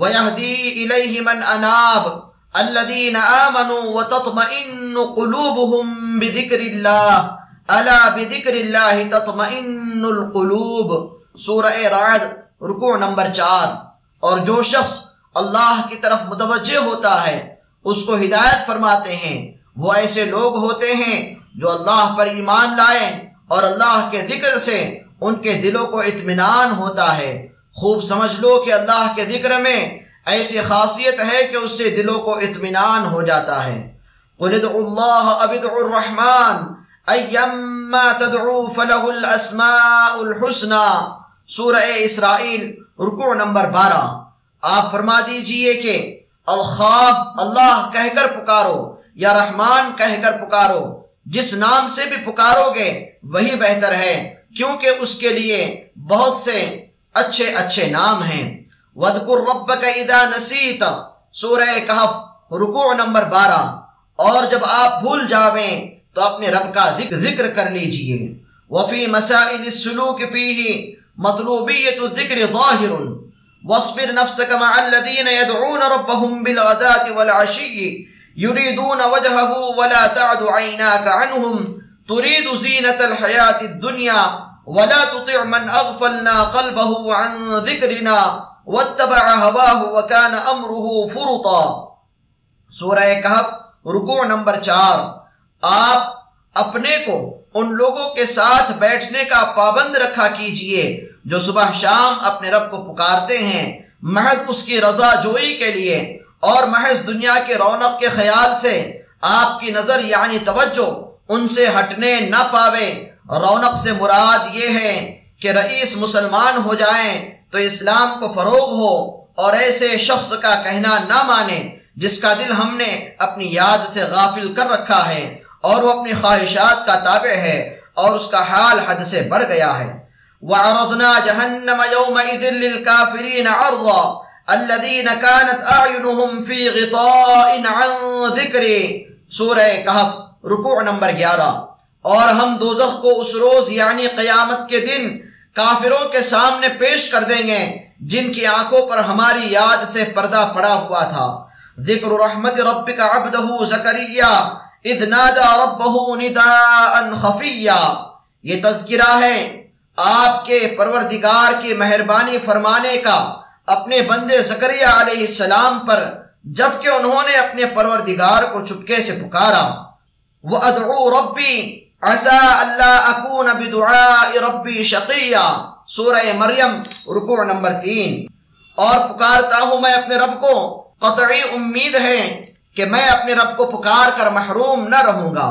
وَيَهْدِي إِلَيْهِ مَنْ أَنَابَ الذين آمنوا وتطمئن قلوبهم بذكر الله الا بذكر الله تطمئن القلوب سورہ رعد رکوع نمبر چار اور جو شخص اللہ کی طرف متوجہ ہوتا ہے، اس کو ہدایت فرماتے ہیں۔ وہ ایسے لوگ ہوتے ہیں جو اللہ پر ایمان لائیں اور اللہ کے ذکر سے ان کے دلوں کو اطمینان ہوتا ہے۔ خوب سمجھ لو کہ اللہ کے ذکر میں ایسی خاصیت ہے کہ اس سے دلوں کو اطمینان ہو جاتا ہے۔ قل ادعو اللہ اب الرحمن ایما تدعو فلہ الاسماء الحسنى۔ سورہ اسرائیل رکوع نمبر بارہ۔ آپ فرما دیجیے کہ الخواہ اللہ کہہ کر پکارو یا رحمان کہہ کر پکارو، جس نام سے بھی پکارو گے وہی بہتر ہے، کیونکہ اس کے لیے بہت سے اچھے اچھے نام ہیں۔ وَذْكُرْ رَبَّكَ إِذَا نَسِيتَ۔ سورہ کہف، رکوع نمبر بارہ۔ اور جب آپ بھول جاویں، تو اپنے رب کا ذکر کر لیجیے۔ وَفِي مَسَائِلِ السُّلُوكِ فِيهِ مطلوبیت الذکر ظاہر واصبر نفسك مع الذين يدعون ربهم بالغداة والعشي۔ يريدون وجهه ولا تعد عيناك عنهم۔ تريد زينة الحياة الدنيا۔ ولا تطع من أغفلنا قلبه عن ذكرنا واتبع هواه وكان امره فرطا. سورہ کہف، رکوع نمبر چار۔ آپ اپنے کو، ان لوگوں کے ساتھ بیٹھنے کا پابند رکھا کیجیے جو صبح شام اپنے رب کو پکارتے ہیں۔ محض اس کی رضا جوئی کے لیے اور محض دنیا کے رونق کے خیال سے آپ کی نظر یعنی توجہ ان سے ہٹنے نہ پاوے۔ رونق سے مراد یہ ہے کہ رئیس مسلمان ہو جائیں تو اسلام کو فروغ ہو اور ایسے شخص کا کہنا نہ مانے جس کا دل ہم نے اپنی یاد سے غافل کر رکھا ہے اور وہ اپنی خواہشات کا تابع ہے اور اس کا حال حد سے بڑھ گیا ہے۔ وَعَرَضْنَا جَهَنَّمَ يَوْمَئِذٍ لِلْكَافِرِينَ عَرْضًا الَّذِينَ كَانَتْ أَعْيُنُهُمْ فِي غِطَاءٍ عَنْ ذِكْرِ۔ سورہ کہف، رکوع نمبر گیارہ۔ اور ہم دوزخ کو اس روز یعنی قیامت کے دن کافروں کے سامنے پیش کر دیں گے، جن کی آنکھوں پر ہماری یاد سے پردہ پڑا ہوا تھا۔ ذکر رحمت ربک عبدہ زکریہ اذ نادا ربہ نداء خفیہ۔ یہ تذکرہ ہے آپ کے پروردگار کی مہربانی فرمانے کا اپنے بندے زکریہ علیہ السلام پر، جبکہ انہوں نے اپنے پروردگار کو چپکے سے پکارا۔ وَأَدْعُو رَبِّي عسا اللہ اکون بدعاء ربی شقیہ سورہ مریم، رکوع نمبر تین. اور پکارتا ہوں میں اپنے رب کو. قطعی امید ہے کہ میں اپنے رب کو پکار کر محروم نہ رہوں گا.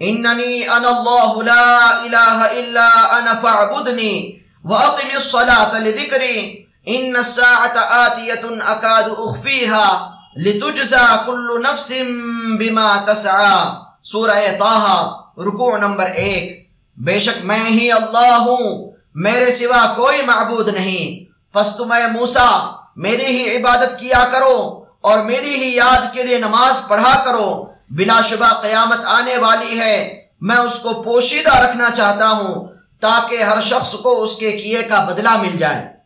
اننی انا اللہ لا الہ الا انا فاعبدنی واقم الصلاة لذکری. ان الساعة آتیت اکاد اخفیها لتجزا کل نفس بما تسعا. سورہ طاہا. رکوع نمبر ایک۔ بے شک میں ہی اللہ ہوں، میرے سوا کوئی معبود نہیں۔ پس تم اے موسا میری ہی عبادت کیا کرو اور میری ہی یاد کے لیے نماز پڑھا کرو۔ بلا شبہ قیامت آنے والی ہے، میں اس کو پوشیدہ رکھنا چاہتا ہوں تاکہ ہر شخص کو اس کے کیے کا بدلہ مل جائے۔